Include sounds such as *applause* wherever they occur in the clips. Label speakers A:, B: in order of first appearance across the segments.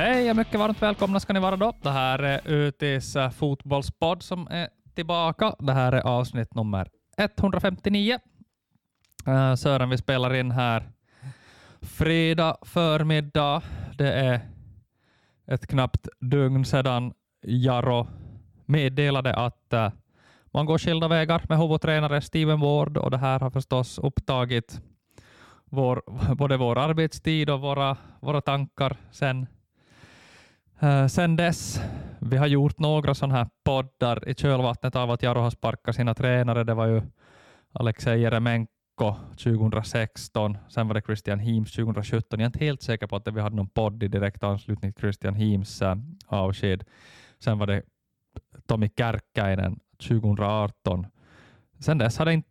A: Hej och mycket varmt välkomna ska ni vara då. Det här är UTs fotbollspodd som är tillbaka. Det här är avsnitt nummer 159. Eh, Sören, vi spelar in här fredag förmiddag. Det är ett knappt dygn sedan Jaro meddelade att eh, man går skilda vägar med huvudtränare Steven Ward och det här har förstås upptagit vår, både vår arbetstid och våra, våra tankar sen Uh, sen dess, vi har gjort några sådana här poddar i kölvattnet av att Jaro har sparkat sina tränare. Det var ju Alexej Jeremenko 2016, sen var det Christian Hims 2017. Jag är inte helt säker på att vi hade någon podd i direkt anslutning till Christian Hims uh, eh, avsked. Sen var det Tommy Kärkkäinen 2018. Sen dess har det inte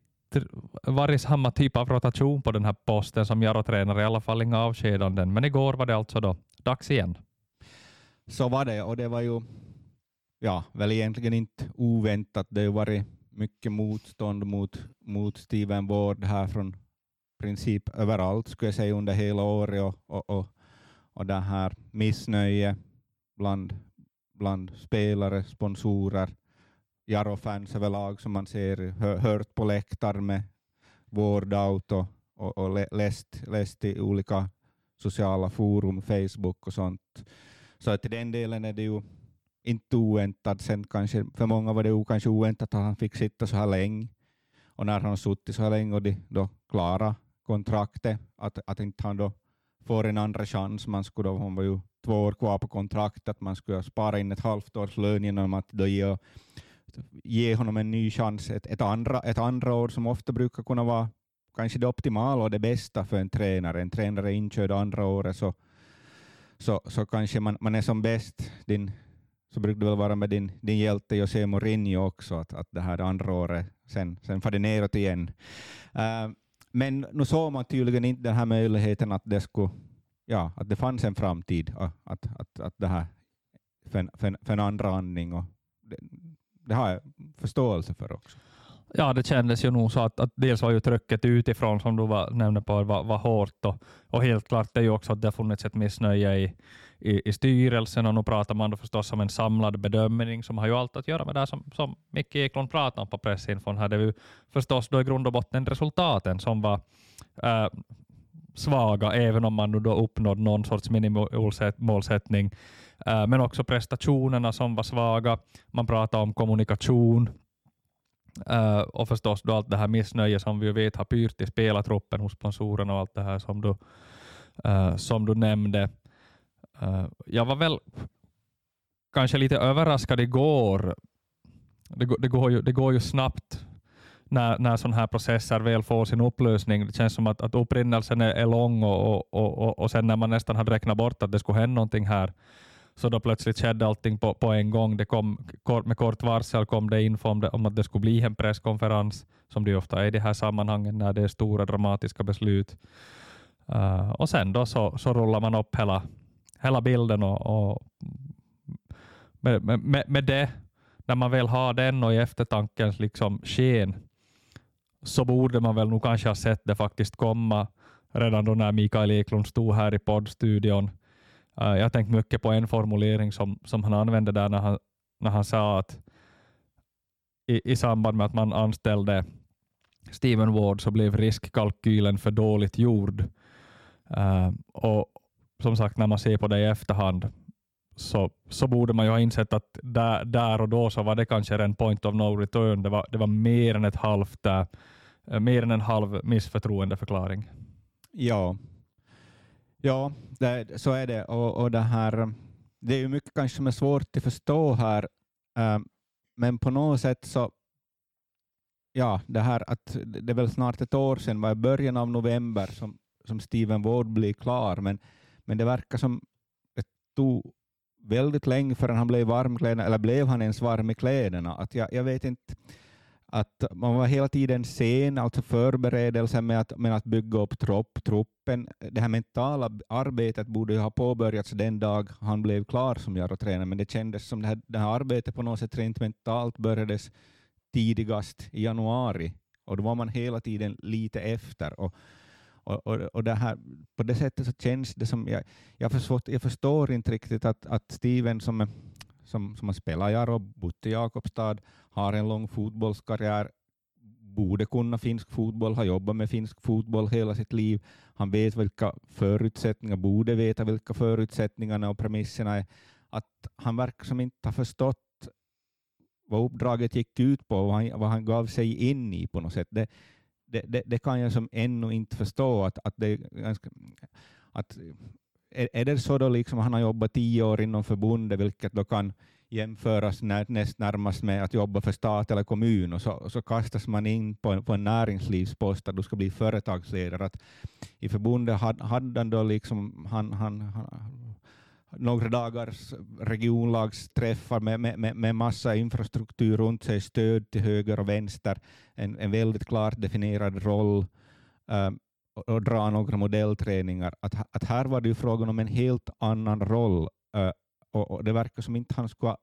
A: varit samma typ av rotation på den här posten som Jaro-tränare, i alla fall inga avskedanden. Men igår var det alltså då dags igen.
B: Så var det, och det var ju ja, väl egentligen inte oväntat. Det har varit mycket motstånd mot, mot Steven Ward här från princip överallt, skulle jag säga, under hela året och, och, och, och det här missnöje bland, bland spelare, sponsorer, Jaro-fans överlag som man ser, hör, hört på läktaren med Ward out och, och, och läst, läst i olika sociala forum, Facebook och sånt. Så till den delen är det ju inte oväntat. Sen kanske, för många var det ju kanske oväntat att han fick sitta så här länge. Och när han har suttit så här länge och de då klara kontraktet, att, att inte han då får en andra chans. Man skulle då, hon var ju två år kvar på kontraktet, att man skulle spara in ett halvt års lön genom att då ge, ge honom en ny chans ett, ett, andra, ett andra år som ofta brukar kunna vara kanske det optimala och det bästa för en tränare. En tränare inkörd andra året så så, så kanske man, man är som bäst, din, så brukar det väl vara med din, din hjälte José Mourinho också, att, att det här andra året, sen, sen får det neråt igen. Uh, men nu såg man tydligen inte den här möjligheten att det, skulle, ja, att det fanns en framtid, att, att, att det här för, för, för en andra andning. Och det, det har jag förståelse för också.
A: Ja, det kändes ju nog så att, att dels var ju trycket utifrån, som du var, nämnde på, var, var hårt och, och helt klart är ju också att det har funnits ett missnöje i, i, i styrelsen och nu pratar man då förstås om en samlad bedömning som har ju allt att göra med det som, som Micke Eklund pratade om på pressinfon. Här. Det är ju förstås då i grund och botten resultaten som var äh, svaga, även om man nu då uppnådde någon sorts minimålsättning. Äh, men också prestationerna som var svaga. Man pratar om kommunikation, Uh, och förstås då allt det här missnöje som vi vet har pyrt i spelartruppen hos sponsorerna och allt det här som du, uh, som du nämnde. Uh, jag var väl kanske lite överraskad igår. Det, det, går, ju, det går ju snabbt när, när sådana här processer väl får sin upplösning. Det känns som att, att upprinnelsen är, är lång och, och, och, och sen när man nästan hade räknat bort att det skulle hända någonting här så då plötsligt skedde allting på, på en gång. Det kom, med kort varsel kom det info om, det, om att det skulle bli en presskonferens, som det ofta är i de här sammanhangen när det är stora dramatiska beslut. Uh, och sen då så, så rullar man upp hela, hela bilden och, och med, med, med det, när man väl har den och i eftertankens liksom sken, så borde man väl nog kanske ha sett det faktiskt komma redan då när Mikael Eklund stod här i poddstudion Äh, jag har tänkt mycket på en formulering som, som han använde där när han, när han sa att i, i samband med att man anställde Steven Ward så blev riskkalkylen för dåligt gjord. Uh, och som sagt, när man ser på det i efterhand så, så borde man ju ha insett att där, där och då så var det kanske en point of no return. Det var, det var mer än ett halvt, uh, mer än en halv missförtroendeförklaring.
B: Ja, Ja, det, så är det. Och, och det, här, det är ju mycket kanske som är svårt att förstå här, äh, men på något sätt så ja, det här att det är väl snart ett år sedan, var i början av november som, som Steven Ward blev klar, men, men det verkar som det tog väldigt länge förrän han blev varm kläderna, eller blev han ens varm i kläderna. Att jag, jag vet inte, att man var hela tiden sen, alltså förberedelsen med att, med att bygga upp tropp, truppen. Det här mentala arbetet borde ju ha påbörjats den dag han blev klar som Jaro-tränare, men det kändes som det här, det här arbetet på något sätt rent mentalt börjades tidigast i januari och då var man hela tiden lite efter. Och, Och, och, och det här, på det sättet så känns det som, jag, jag, förstår, jag förstår inte riktigt att, att Steven som, som, som har spelat i Jaro, bott i Jakobstad, har en lång fotbollskarriär, borde kunna finsk fotboll, har jobbat med finsk fotboll hela sitt liv. Han vet vilka förutsättningar, borde veta vilka förutsättningarna och premisserna är. Att han verkar som inte har förstått vad uppdraget gick ut på, vad han, vad han gav sig in i på något sätt. Det, det, det, det kan jag som ännu inte förstå. Att, att det, att, är, är det så då liksom han har jobbat tio år inom förbundet, vilket då kan jämföras när, näst närmast med att jobba för stat eller kommun och så, så kastas man in på en, på en näringslivspost att du ska bli företagsledare. Att I förbundet hade, hade han då liksom, han, han, han, några dagars regionlagsträffar med, med, med, med massa infrastruktur runt sig, stöd till höger och vänster, en, en väldigt klart definierad roll um, och, och dra några modellträningar. Att, att här var det ju frågan om en helt annan roll uh, och, och, det verkar som inte han skulle ha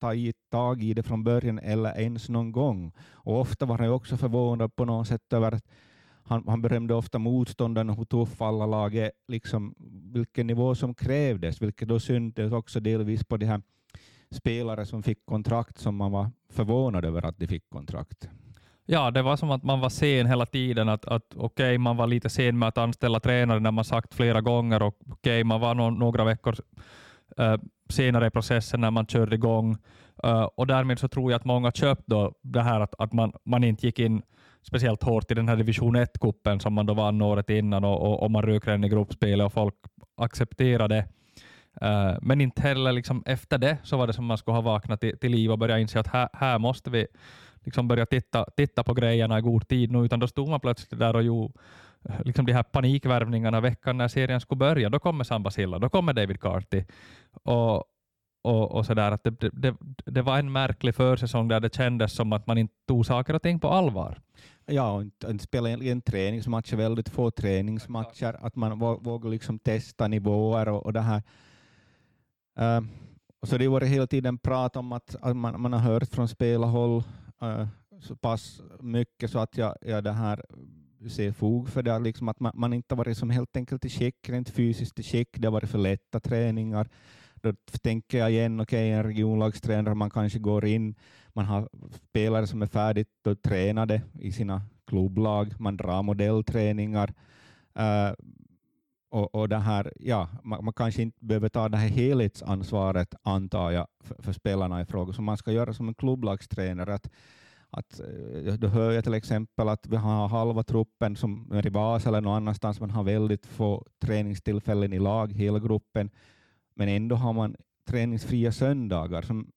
B: tagit tag i det från början eller ens någon gång. Och ofta var han också förvånad på något sätt över att han, han berömde ofta motståndarna, hur tuffa alla lag är, liksom, vilken nivå som krävdes, vilket då syntes också delvis på de här spelare som fick kontrakt som man var förvånad över att de fick kontrakt.
A: Ja, det var som att man var sen hela tiden. Att, att Okej, okay, man var lite sen med att anställa tränare när man sagt flera gånger. och Okej, okay, man var no några veckor uh, senare i processen när man körde igång. Uh, och därmed så tror jag att många köpte det här att, att man, man inte gick in speciellt hårt i den här division 1-kuppen som man då vann året innan och, och, och man rök redan i gruppspelet och folk accepterade uh, Men inte heller liksom efter det så var det som man skulle ha vaknat till, till liv och börjat inse att här, här måste vi liksom börja titta, titta på grejerna i god tid nu, utan då stod man plötsligt där och gjorde eh, liksom de här panikvärvningarna veckan när serien skulle börja. Då kommer Samba Silla, då kommer David Carty. Och, och, och så där, att det, det, det var en märklig försäsong där det kändes som att man inte tog saker och ting på allvar.
B: Ja, och inte, inte spela egentligen träningsmatcher, väldigt få träningsmatcher, att man vågar liksom testa nivåer och, och det här. Uh, så det har hela tiden prat om att, att man, man har hört från spelarhåll Eh, så pass mycket så att jag, jag det här ser fog för det, liksom att man, man inte har varit som helt enkelt i skick, rent fysiskt i check. det har varit för lätta träningar. Då tänker jag igen, okej, okay, en regionlagstränare, man kanske går in, man har spelare som är färdigt och tränade i sina klubblag, man drar modellträningar. Uh, och, och det här, ja, man, man, kanske inte behöver ta det här helhetsansvaret, antar jag, för, för spelarna i fråga, som man ska göra som en klubblagstränare. Att, att, eh, då hör jag till exempel att vi har halva truppen som är i bas eller någon annanstans, man har väldigt få träningstillfällen i lag, hela gruppen, men ändå har man träningsfria söndagar. Som,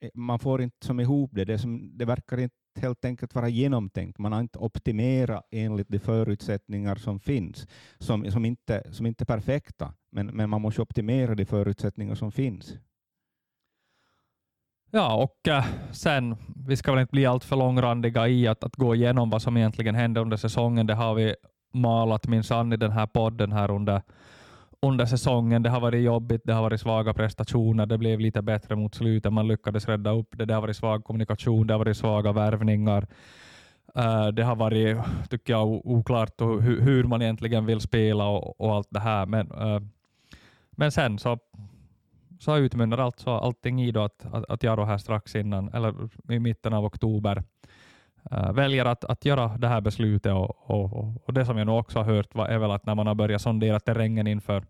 B: eh, man får inte som ihop det, det, som, det verkar inte helt enkelt vara genomtänkt. Man har inte optimerat enligt de förutsättningar som finns, som, som, inte, som inte är perfekta, men, men man måste optimera de förutsättningar som finns.
A: Ja, och äh, sen, vi ska väl inte bli alltför långrandiga i att, att gå igenom vad som egentligen hände under säsongen. Det har vi malat minsann i den här podden här under, under säsongen. Det har varit jobbigt, det har varit svaga prestationer, det blev lite bättre mot slutet, man lyckades rädda upp det. Det har varit svag kommunikation, det har varit svaga värvningar. Uh, det har varit, tycker jag, oklart hur, hur man egentligen vill spela och, och allt det här. Men, uh, men sen så så utmynnar alltså allting i då att, att, att Jaro här strax innan, eller i mitten av oktober, äh, väljer att, att göra det här beslutet. Och, och, och det som jag nog också har hört var, är väl att när man har börjat sondera terrängen inför,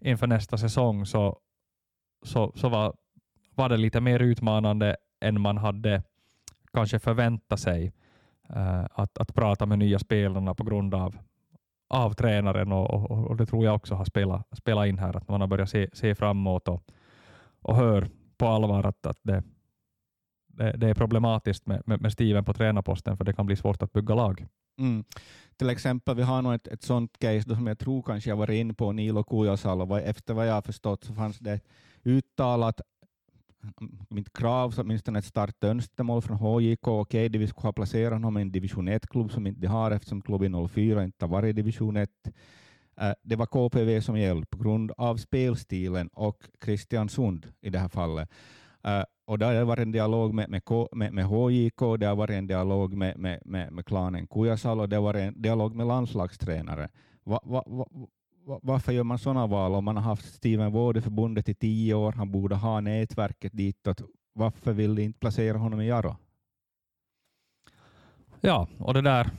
A: inför nästa säsong så, så, så var, var det lite mer utmanande än man hade kanske förväntat sig äh, att, att prata med nya spelarna på grund av, av tränaren och, och, och, det tror jag också har spelat, spelat in här, att man har börjat se, se framåt och, och hör på allvar att, att det, det, det är problematiskt med, med, med Steven på tränarposten, för det kan bli svårt att bygga lag.
B: Mm. Till exempel, vi har nog ett, ett sånt case då, som jag tror kanske jag var inne på, Nilo Kujasalo. Efter vad jag har förstått så fanns det uttalat mm, mitt krav, så åtminstone ett starkt önskemål från HJK. Okej, okay, de skulle ha placerat honom i en division 1-klubb som inte de har eftersom klubben 04 inte har varit i division 1. Eh, det var KPV som gällde på grund av spelstilen och Kristiansund i det här fallet. Uh, och det har varit en dialog med, med, med, med HJK, det har varit en dialog med, med, med, med klanen Kujasalo, det har varit en dialog med landslagstränare. va, va, va, varför gör man sådana val om man har haft Steven Ward i förbundet i tio år? Han borde ha nätverket ditåt. Varför vill de inte placera honom i Jaro?
A: Ja, och det där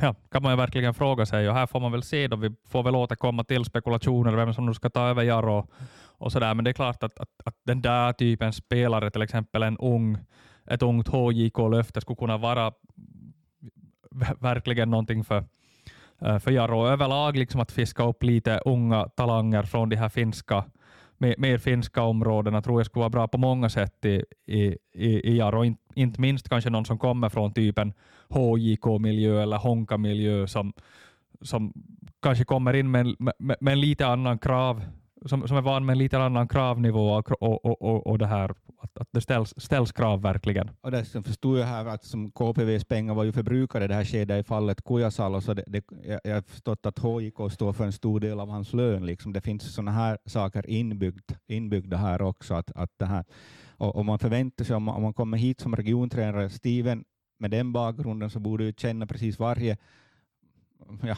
A: ja, kan man ju verkligen fråga sig. Och här får man väl se, då, vi får väl återkomma till spekulationer vem som nu ska ta över Jaro och sådär. Men det är klart att, att, att den där typen spelare, till exempel en ung, ett ungt HJK-löfte, skulle kunna vara verkligen någonting för, eh, för Jaro. Överlag liksom att fiska upp lite unga talanger från de här finska mer, mer finska områdena tror jag skulle vara bra på många sätt i, i, i, i Jaro. In, inte minst kanske någon som kommer från typen HJK-miljö eller Honka-miljö som, som kanske kommer in med, med, med en lite annan krav som, som är van med en lite annan kravnivå och, och, och, och det här att, att det ställs, ställs krav verkligen.
B: Och dessutom förstod jag här att som KPVs pengar var ju förbrukade det här skedet i fallet Kujasalo, så det, det, jag, jag har förstått att HIK står för en stor del av hans lön. Liksom. Det finns sådana här saker inbyggt, inbyggda här också. Att, att det här, och, och man förväntar sig om man, om man kommer hit som regiontränare, Steven, med den bakgrunden så borde du känna precis varje ja,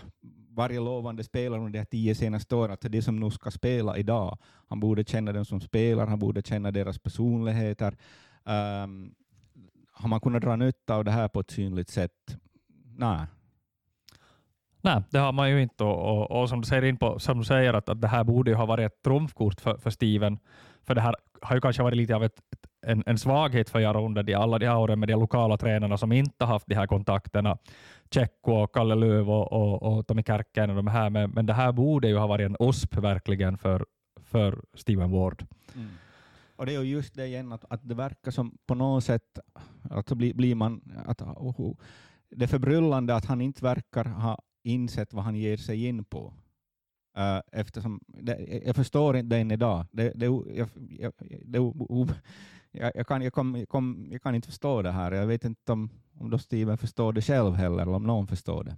B: varje lovande spelare under de tio senaste åren, alltså det som nu ska spela idag, han borde känna dem som spelar, han borde känna deras personligheter. Um, har man kunnat dra nytta av det här på ett synligt sätt? Nej.
A: Nej, det har man ju inte. Och, och, och som, du säger in på, som du säger att, att det här borde ju ha varit ett trumfkort för, för Steven. För det här har ju kanske varit lite av ett, en, en svaghet för Jaro under de, alla de här åren med de lokala tränarna som inte haft de här kontakterna. Tjecko och Kalle Löv och, och, och Tommy Kärken och de här. Men, men det här borde ju ha varit en OSP verkligen för, för Steven Ward. Mm.
B: Och det är ju just det igen, att, att det verkar som på något sätt, att bli, blir man, att, oh, oh, det är förbryllande att han inte verkar ha insett vad han ger sig in på. Uh, eftersom det, jag förstår inte den idag. Det, det, jag, jag, det, jag, jag, kan, jag, kom, kom, jag kan inte förstå det här. Jag vet inte om, om då Steven förstår det själv heller, eller om någon förstår det.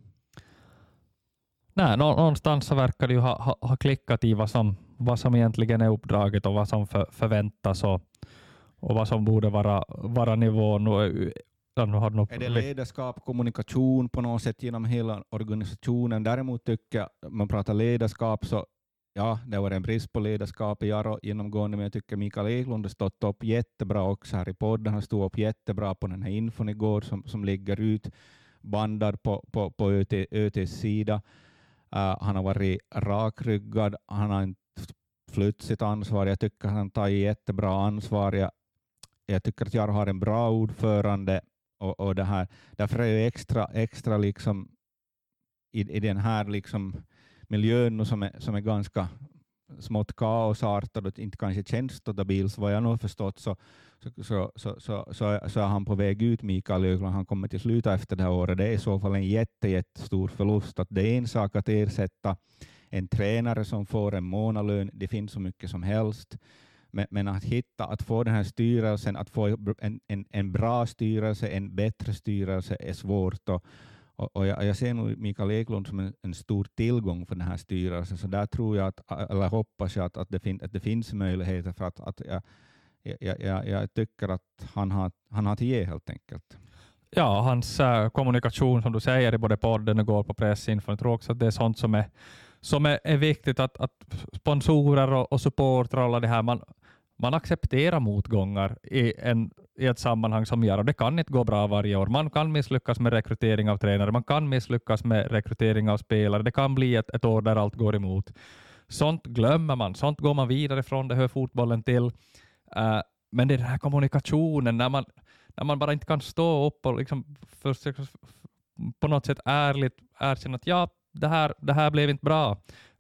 A: Nej, någonstans så verkar det ju ha, ha, ha klickat i vad som, vad som egentligen är uppdraget och vad som för, förväntas och, och vad som borde vara, vara nivån.
B: Är det ledarskap, kommunikation på något sätt genom hela organisationen? Däremot tycker jag, om man pratar ledarskap, så ja, det var en brist på ledarskap i Jaro genomgående, men jag tycker Mikael Eklund har stått upp jättebra också här i podden. Han stod upp jättebra på den här infon igår som, som ligger ut bandad på, på, på ÖT, ÖTs sida. Uh, han har varit rakryggad, han har inte flytt sitt ansvar. Jag tycker han tar jättebra ansvar. Jag, jag tycker att Jaro har en bra ordförande och, och det här. Därför är det extra, extra liksom i, i den här liksom miljön som är, som är ganska smått kaosartad och inte kanske känns stabil, så vad jag nog förstått så, så, så, så, så, så, så är han på väg ut, Mikael Ögland. Han kommer till sluta efter det här året. Det är i så fall en jätte, jättestor förlust. Att det är en sak att ersätta en tränare som får en månadslön. Det finns så mycket som helst. Men, men, att hitta, att få den här styrelsen, att få en, en, en bra styrelse, en bättre styrelse är svårt. Och, och, och jag, jag, ser nog Mikael Eklund som en, en, stor tillgång för den här styrelsen, så där tror jag, att, eller hoppas jag att, att, det, fin, att det finns möjligheter för att, att jag, jag, jag, jag tycker att han har, han har att ge helt enkelt.
A: Ja, hans äh, kommunikation som du säger i både podden och går på pressinfon, jag tror också att det är sånt som är, som är, är viktigt, att, att sponsorer och, och supportrar och alla det här, man, man accepterar motgångar i, en, i ett sammanhang som gör, och det kan inte gå bra varje år. Man kan misslyckas med rekrytering av tränare, man kan misslyckas med rekrytering av spelare. Det kan bli ett, ett år där allt går emot. Sånt glömmer man, sånt går man vidare från, det hör fotbollen till. Uh, men det är den här kommunikationen, när man, när man bara inte kan stå upp och liksom försöka på något sätt ärligt erkänna att ja, det här, det här blev inte bra.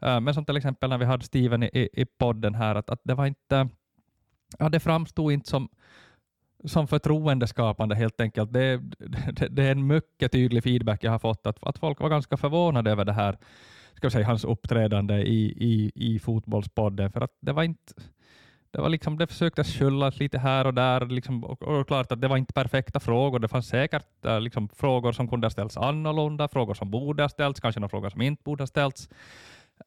A: Uh, men som till exempel när vi hade Steven i, i, i podden här, att, att det var inte ja, det framstod inte som, som förtroendeskapande helt enkelt. Det, det, det, är en mycket tydlig feedback jag har fått, att, att folk var ganska förvånade över det här, ska säga, hans uppträdande i, i, i fotbollspodden, för att det var inte det, var liksom, det försöktes skyllas lite här och där, liksom, och, och, klart att det var inte perfekta frågor. Det fanns säkert äh, liksom, frågor som kunde ha ställts annorlunda, frågor som borde ha ställts, kanske några frågor som inte borde ha ställts.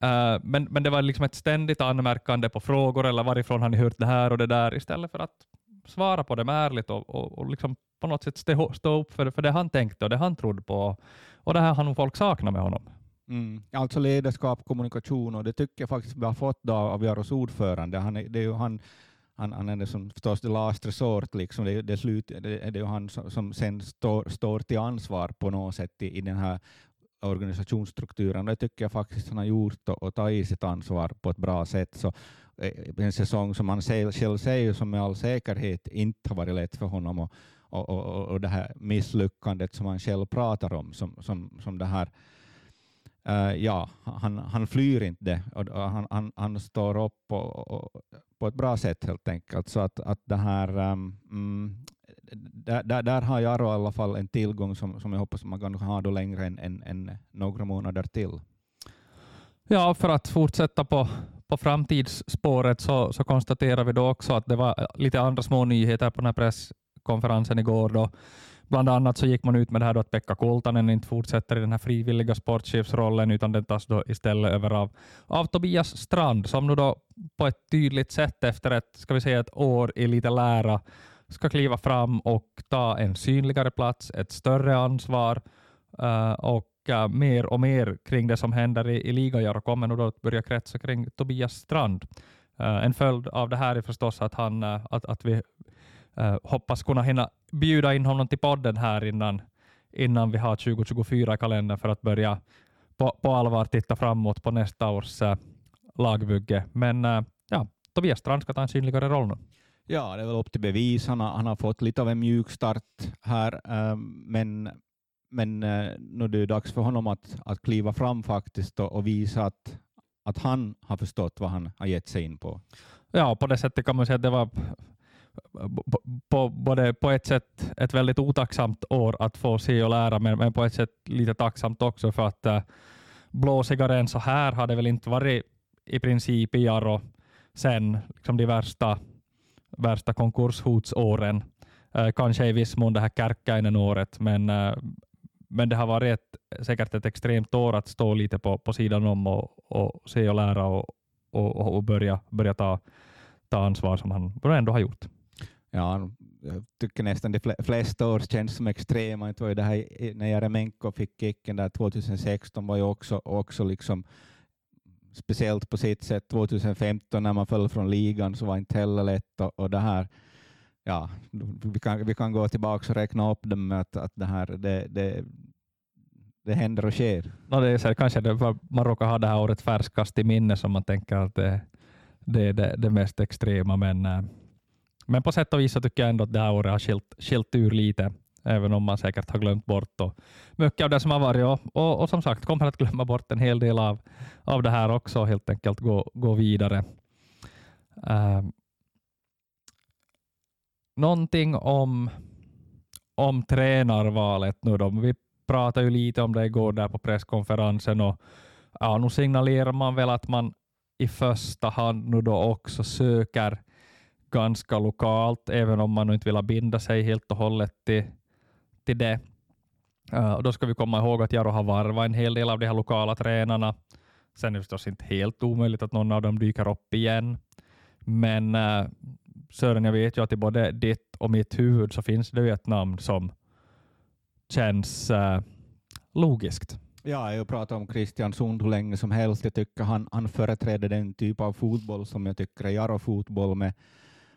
A: Uh, men, men det var liksom ett ständigt anmärkande på frågor eller varifrån har ni hört det här och det där istället för att svara på dem ärligt och, och, och liksom på något sätt stå, stå upp för, för det han tänkte och det han trodde på. Och det här har nog folk saknat med honom.
B: Mm. Alltså ledarskap, kommunikation och det tycker jag faktiskt vi har fått då av Jaros ordförande. Han är, det är ju han, han, han är det som förstås the last resort, liksom. det, det, slut, det, det är ju han som, som sen står, står till ansvar på något sätt i, i den här organisationsstrukturen. Det tycker jag faktiskt han har gjort och, och tagit sitt ansvar på ett bra sätt. Så, Eh, en säsong som han själv säger som med all säkerhet inte har varit lätt för honom och, och, och, och det här misslyckandet som han själv pratar om, som, som, som det här Uh, ja, han, han flyr inte det, och, och han, han, han, står upp och, och, på ett bra sätt helt enkelt. Så att, att det här, um, mm, där, där, där, har Jaro i alla fall en tillgång som, som jag hoppas man kan ha då längre än, än, än några månader till.
A: Ja, för att fortsätta på, på framtidsspåret så, så konstaterar vi då också att det var lite andra små nyheter på den här presskonferensen igår. Då. Bland annat så gick man ut med det här då att Pekka Kultanen inte fortsätter i den här frivilliga sportchefsrollen utan den tas då istället över av, av Tobias Strand som nu då på ett tydligt sätt efter ett, ska vi säga ett år i lite lära ska kliva fram och ta en synligare plats, ett större ansvar eh, och uh, mer och mer kring det som händer i, i ligajar kommer nog då att börja kretsa kring Tobias Strand. Uh, en följd av det här är förstås att, han, eh, att, att vi eh, hoppas kunna hinna bjuda in honom till podden här innan, innan vi har 2024 i kalendern för att börja på, på allvar titta framåt på nästa års lagbygge. Men ja, Tobias Strand ska ta en synligare roll nu.
B: Ja, det är väl upp till bevis. Han har, han har fått lite av en mjuk start här, men, men eh, nu är det dags för honom att, att kliva fram faktiskt och, och visa att, att han har förstått vad han har gett sig in på.
A: Ja, på det sättet kan man säga att det var på, på, både på ett sätt ett väldigt otacksamt år att få se och lära, men, men på ett sätt lite tacksamt också för att äh, blåsigare än så här har det väl inte varit i princip i Jaro sen liksom de värsta värsta konkurshotsåren. Eh, kanske i viss mån det här Kärkkäinen-året, men, eh, men det har varit ett, säkert ett extremt år att stå lite på, på sidan om och, och se och lära och, och, och börja, börja ta, ta ansvar som han ändå har gjort.
B: Ja, jag tycker nästan de flesta år känns som extrema. Det var ju det här, när Jeremenko fick kicken där 2016 var ju också, också liksom speciellt på sitt sätt 2015 när man föll från ligan så var inte heller lätt och, och det här ja, vi kan, vi kan gå tillbaka och räkna upp dem med att, att det här det, det, det händer och sker.
A: No, det är så, kanske det, man råkar ha det här året färskast i minne som man tänker att det, det är det, det mest extrema, men, eh, men på sätt och vis så tycker jag ändå att det här året har skilt, skilt ur lite även om man säkert har glömt bort och mycket av det som har varit. Och, och, och, som sagt kommer att glömma bort en hel del av, av det här också, helt enkelt gå, gå vidare. Uh, någonting om, om tränarvalet nu då. Vi pratade ju lite om det igår där på presskonferensen och ja, nu signalerar man väl att man i första hand nu då också söker ganska lokalt, även om man inte vill binda sig helt och hållet till, till det. Uh, och då ska vi komma ihåg att Jaro har varvat en hel del av de här lokala tränarna. Sen är det förstås inte helt omöjligt att någon av dem dyker upp igen. Men uh, Sören, jag vet ju att i både ditt och mitt huvud så finns det ju ett namn som känns uh, logiskt.
B: Ja, jag har pratat om Christian Sund hur länge som helst. Jag tycker han, han företräder den typ av fotboll som jag tycker är Jaro-fotboll med,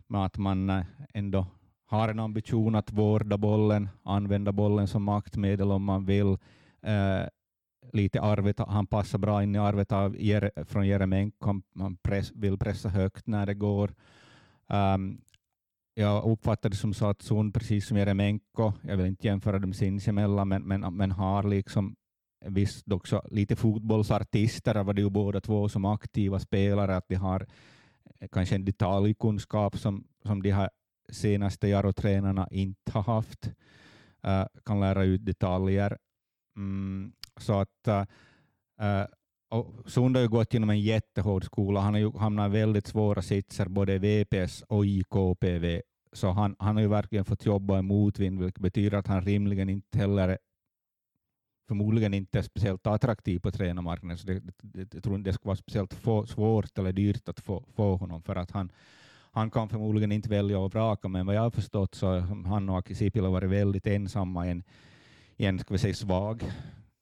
B: med att man eh, ändå har en ambition att vårda bollen, använda bollen som maktmedel om man vill. Eh, lite arvet, han passar bra in i arvet av från Jeremenko, han press, vill pressa högt när det går. Ähm, um, jag uppfattar det som så att Sun precis som Jeremenko, jag vill inte jämföra dem sinsemellan, men, men, men har liksom visst också lite fotbollsartister, var det ju båda två som aktiva spelare, att de har eh, kanske en detaljkunskap som, som de här senaste Jaro-tränarna inte har haft, uh, kan lära ut detaljer. Mm, så att uh, och Sund har ju gått genom en jättehård skola. Han har ju hamnat i väldigt svåra sitser, både VPS och i KPV. Så han, han har ju verkligen fått jobba i motvind, vilket betyder att han rimligen inte heller förmodligen inte är speciellt attraktiv på tränarmarknaden. Så det, det, jag tror inte det skulle vara speciellt få, svårt eller dyrt att få, få honom, för att han, han kan förmodligen inte välja och vraka, men vad jag har förstått så har han och Aki Sipilä varit väldigt ensamma i en, i en ska vi säga, svag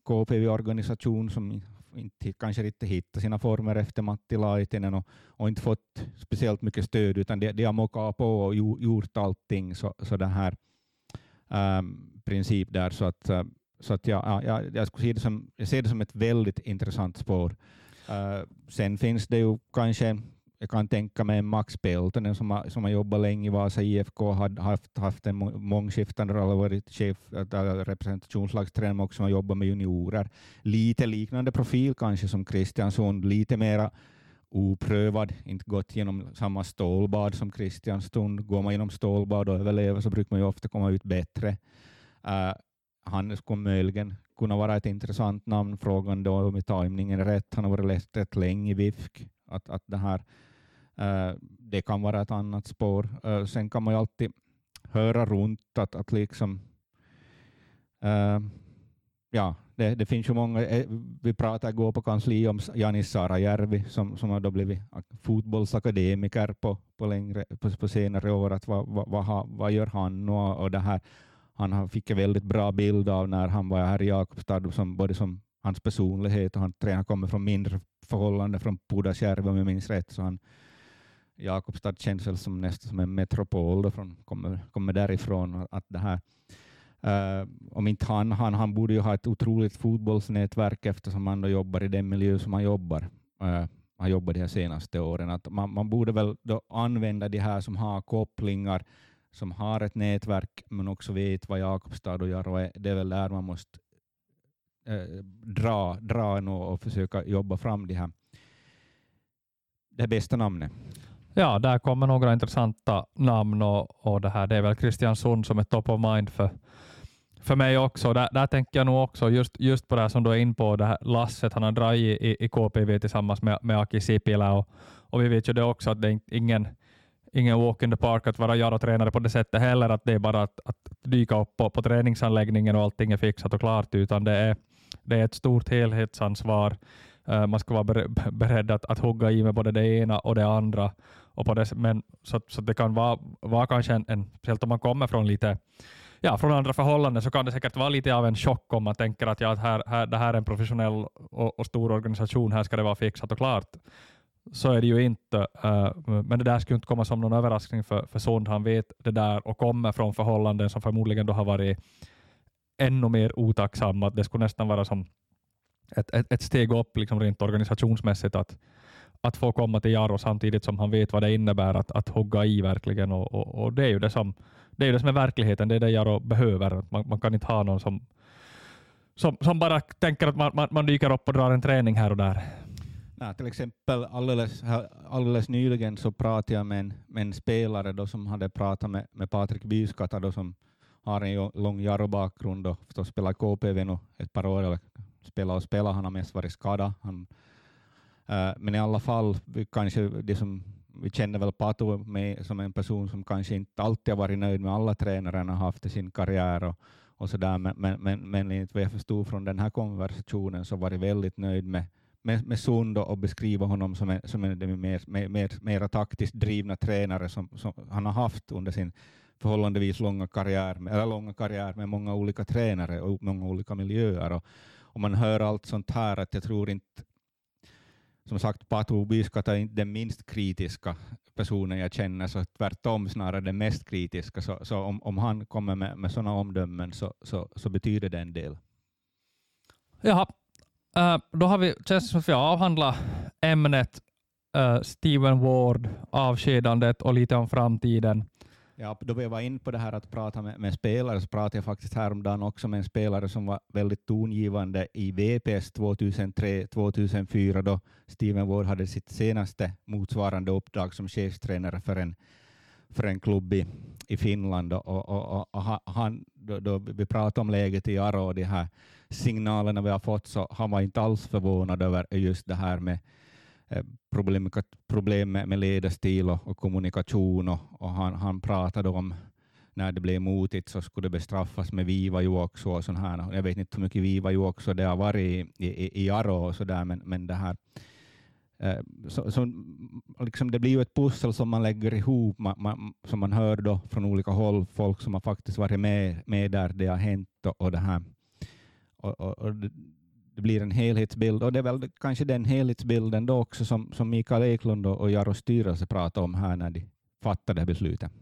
B: KPV-organisation som inte, kanske inte hittat sina former efter Matti Laitinen och, och inte fått speciellt mycket stöd, utan de, de har mockat på och gjort allting så, så den här um, princip där. Så att, eh, så att ja, ja, jag, skulle se det som, jag ser det som ett väldigt intressant spår. Uh, sen finns det ju kanske jag kan tänka mig Max Peltonen som har, som har jobbat länge i Vasa IFK, har haft, haft en mångskiftande roll, varit chef, äh, representationslagstränare, och också har jobbat med juniorer. Lite liknande profil kanske som Kristiansson, lite mera oprövad, inte gått genom samma stålbad som Kristiansson. Går man genom stålbad och överlever så brukar man ju ofta komma ut bättre. Äh, uh, han skulle möjligen kunna vara ett intressant namn, frågan då om tajmningen är rätt. Han har varit rätt länge i VIFK. Att, att det här Eh, det kan vara ett annat spår. Eh, sen kan man ju alltid höra runt att, att liksom eh, ja, det, det, finns ju många, vi pratade igår på kansli om Janis Sarajärvi som, som har då blivit fotbollsakademiker på, på, längre, på, på senare år. Att vad, vad, vad, vad gör han och, och det här. Han fick en väldigt bra bild av när han var här i Jakobstad, som, både som hans personlighet och han tränar kommer från mindre förhållanden från Pudasjärvi om jag minns rätt. Så han, Jakobstad känns väl som nästan som en metropol, då från, kommer, kommer därifrån. Att det här, uh, om inte han, han, han borde ju ha ett otroligt fotbollsnätverk eftersom han då jobbar i den miljö som han jobbar. Uh, har jobbat de här senaste åren. Att man, man borde väl då använda de här som har kopplingar, som har ett nätverk, men också vet vad Jakobstad gör. är. det är väl där man måste uh, dra, dra och, och försöka jobba fram de här, det bästa namnet.
A: Ja, där kommer några intressanta namn och, och det här. Det är väl Kristiansund som är top of mind för, för mig också. Där, där tänker jag nog också just, just på det här som du är in på, det här lasset han har dragit i, i KPV tillsammans med, med Aki Sipilä. Och, och vi vet ju det också att det är ingen, ingen walk in the park att vara Jaro-tränare på det sättet heller, att det är bara att, att dyka upp på, på träningsanläggningen och allting är fixat och klart, utan det är, det är ett stort helhetsansvar. Eh, man ska vara *laughs* beredd att, att hugga i med både det ena och det andra. Och på det, men, så, så det kan vara, vara kanske en, en, speciellt om man kommer från lite ja, från andra förhållanden så kan det säkert vara lite av en chock om man tänker att, ja, här, här, det här är en professionell och, och, stor organisation, här ska det vara fixat och klart. Så är det ju inte. Uh, men det där skulle inte komma som någon överraskning för, för Sund. Han vet det där och kommer från förhållanden som förmodligen då har varit ännu mer otacksamma. Det skulle nästan vara som ett, ett, ett steg upp liksom rent organisationsmässigt att, att få komma till Jaro samtidigt som han vet vad det innebär att, att hugga i verkligen. Och, och, och, det är ju det som, det är det som är verkligheten, det är det Jaro behöver. Man, man kan inte ha någon som, som, som bara tänker att man, man, man dyker upp och drar en träning här och där.
B: Nej, till exempel alldeles, alldeles nyligen så pratade jag med en, med en spelare då som hade pratat med, med Patrik Byskata då som har en lång Jaro-bakgrund och spelar KPV nu ett par år, eller spelar och spelar, han har mest varit skadad. Han Eh, men i alla fall, vi, kanske det som, vi känner väl Pato med, som en person som kanske inte alltid har varit nöjd med alla tränare han har haft i sin karriär och, och så där. Men, men, men, men enligt vad jag förstod från den här konversationen så var jag väldigt nöjd med, med, med Sund och beskriva honom som en, som en mer, mer, mer, mer taktiskt drivna tränare som, som han har haft under sin förhållandevis långa karriär, eller långa karriär med många olika tränare och många olika miljöer. Och, och man hör allt sånt här att jag tror inte som sagt, Patu Byskata är inte den minst kritiska personen jag känner, så tvärtom snarare den mest kritiska. Så, så om, om han kommer med, med sådana omdömen så, så, så, betyder det en del.
A: Jaha, uh, då har vi, känns som att vi avhandlat ämnet eh, uh, Steven Ward, avskedandet och lite om framtiden.
B: Ja, då vi var in på det här att prata med, med, spelare så pratade jag faktiskt häromdagen också med en spelare som var väldigt tongivande i VPS 2003-2004 då Steven Ward hade sitt senaste motsvarande uppdrag som chefstränare för en, för en klubb i, i Finland. Och, och, och, och han, då, då, vi pratade om läget i Aro och de här signalerna vi har fått så han var inte alls förvånad över just det här med Eh, problem, problem med, ledarstil och, och kommunikation och, och han, han pratade om när det blev motigt så skulle det bestraffas med viva-juoksu och sån här. Jag vet inte hur mycket viva-juoksu det har varit i, i, i Aro och så där, men, men det här eh, så, så, liksom det blir ju ett pussel som man lägger ihop, man, man, som man hör då från olika håll, folk som har faktiskt varit med, med där det har hänt och, och det här. Och, och, och det blir en helhetsbild. Och det är väl kanske den helhetsbilden då också som, som Mikael Eklund och Jaros styrelse pratade om här när de fattade det beslutet.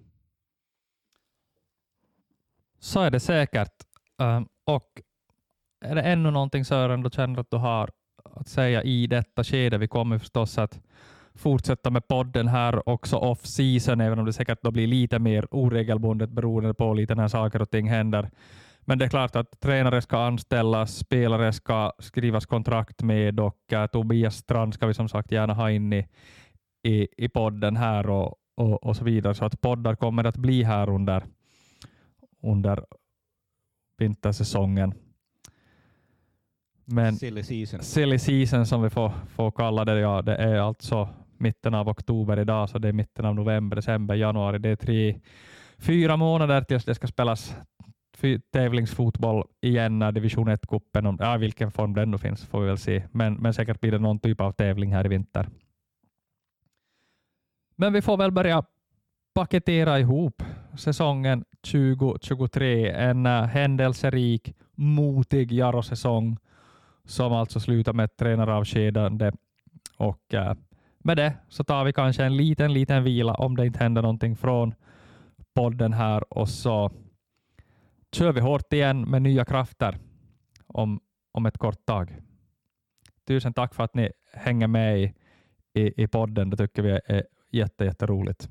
A: Så är det säkert. Ehm, och är det ännu någonting Sören du känner att du har att säga i detta skede? Vi kommer förstås att fortsätta med podden här också off season, även om det säkert då blir lite mer oregelbundet beroende på lite när saker och ting händer. Men det är klart att tränare ska anställas, spelare ska skrivas kontrakt med och uh, Tobias Strand ska vi som sagt gärna ha in i, i, i podden här och, och, och så vidare. Så att poddar kommer att bli här under, under vintersäsongen.
B: Men silly season.
A: silly season som vi får, får kalla det, ja, det är alltså mitten av oktober idag, så det är mitten av november, december, januari. Det är tre, fyra månader tills det ska spelas tävlingsfotboll igen när division 1-cupen, ja, äh, vilken form den nu finns får vi väl se, men, men säkert blir det någon typ av tävling här i vinter. Men vi får väl börja paketera ihop säsongen 2023. En uh, händelserik, motig Jaro-säsong som alltså slutar med ett tränaravskedande. Och uh, med det så tar vi kanske en liten, liten vila om det inte händer någonting från podden här och så kör vi hårt igen med nya krafter om, om ett kort tag. Tusen tack för att ni hänger med i, i, i podden. Det tycker vi är jätte, jätteroligt.